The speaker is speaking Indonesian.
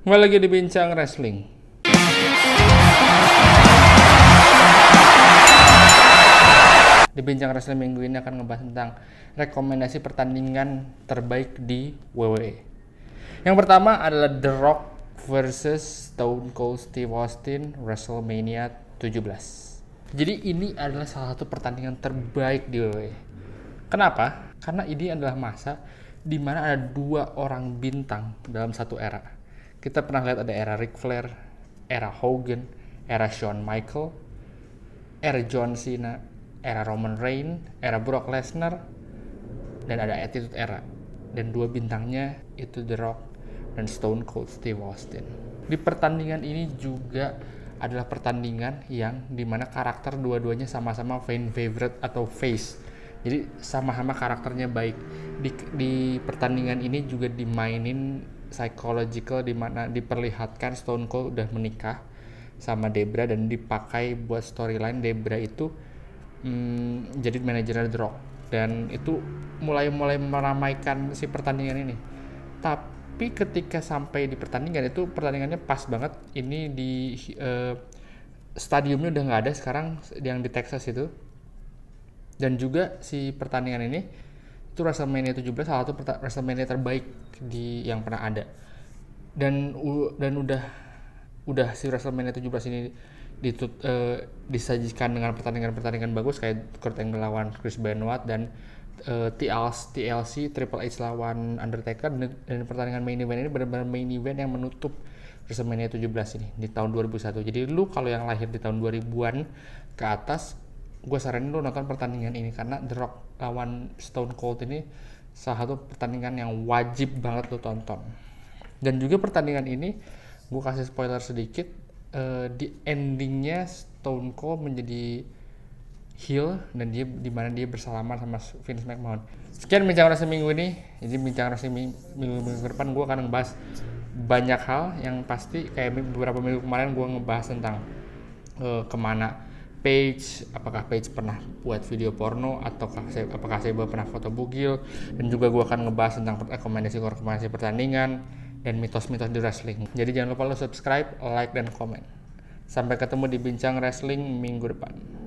Kembali lagi di Bincang Wrestling. Di Bincang Wrestling minggu ini akan ngebahas tentang rekomendasi pertandingan terbaik di WWE. Yang pertama adalah The Rock versus Stone Cold Steve Austin WrestleMania 17. Jadi ini adalah salah satu pertandingan terbaik di WWE. Kenapa? Karena ini adalah masa di mana ada dua orang bintang dalam satu era. Kita pernah lihat ada era Ric Flair, era Hogan, era Shawn Michael, era John Cena, era Roman Reigns, era Brock Lesnar, dan ada Attitude Era. Dan dua bintangnya itu The Rock dan Stone Cold Steve Austin. Di pertandingan ini juga adalah pertandingan yang di mana karakter dua-duanya sama-sama fan favorite atau face. Jadi sama-sama karakternya baik. Di, di pertandingan ini juga dimainin psychological di mana diperlihatkan Stone Cold udah menikah sama Debra dan dipakai buat storyline Debra itu hmm, jadi manajer The Rock dan itu mulai mulai meramaikan si pertandingan ini. Tapi ketika sampai di pertandingan itu pertandingannya pas banget. Ini di uh, stadiumnya udah nggak ada sekarang yang di Texas itu. Dan juga si pertandingan ini itu WrestleMania 17 salah satu WrestleMania terbaik di yang pernah ada. Dan dan udah udah si WrestleMania 17 ini ditut, uh, disajikan dengan pertandingan-pertandingan bagus kayak Kurt Angle lawan Chris Benoit dan uh, TLC, TLC Triple H lawan Undertaker dan, dan pertandingan main event ini benar-benar main event yang menutup WrestleMania 17 ini di tahun 2001. Jadi lu kalau yang lahir di tahun 2000-an ke atas gue saranin lu nonton pertandingan ini karena The Rock lawan Stone Cold ini salah satu pertandingan yang wajib banget lu tonton. Dan juga pertandingan ini gue kasih spoiler sedikit uh, di endingnya Stone Cold menjadi heel dan dia di mana dia bersalaman sama Vince McMahon. Sekian bincang rasa minggu ini. Jadi bincang rasa minggu, minggu, minggu depan gue akan ngebahas banyak hal yang pasti kayak beberapa minggu kemarin gue ngebahas tentang uh, ke mana Page, apakah Page pernah buat video porno ataukah apakah saya pernah foto bugil dan juga gue akan ngebahas tentang rekomendasi rekomendasi pertandingan dan mitos-mitos di wrestling. Jadi jangan lupa lo subscribe, like, dan komen. Sampai ketemu di Bincang Wrestling minggu depan.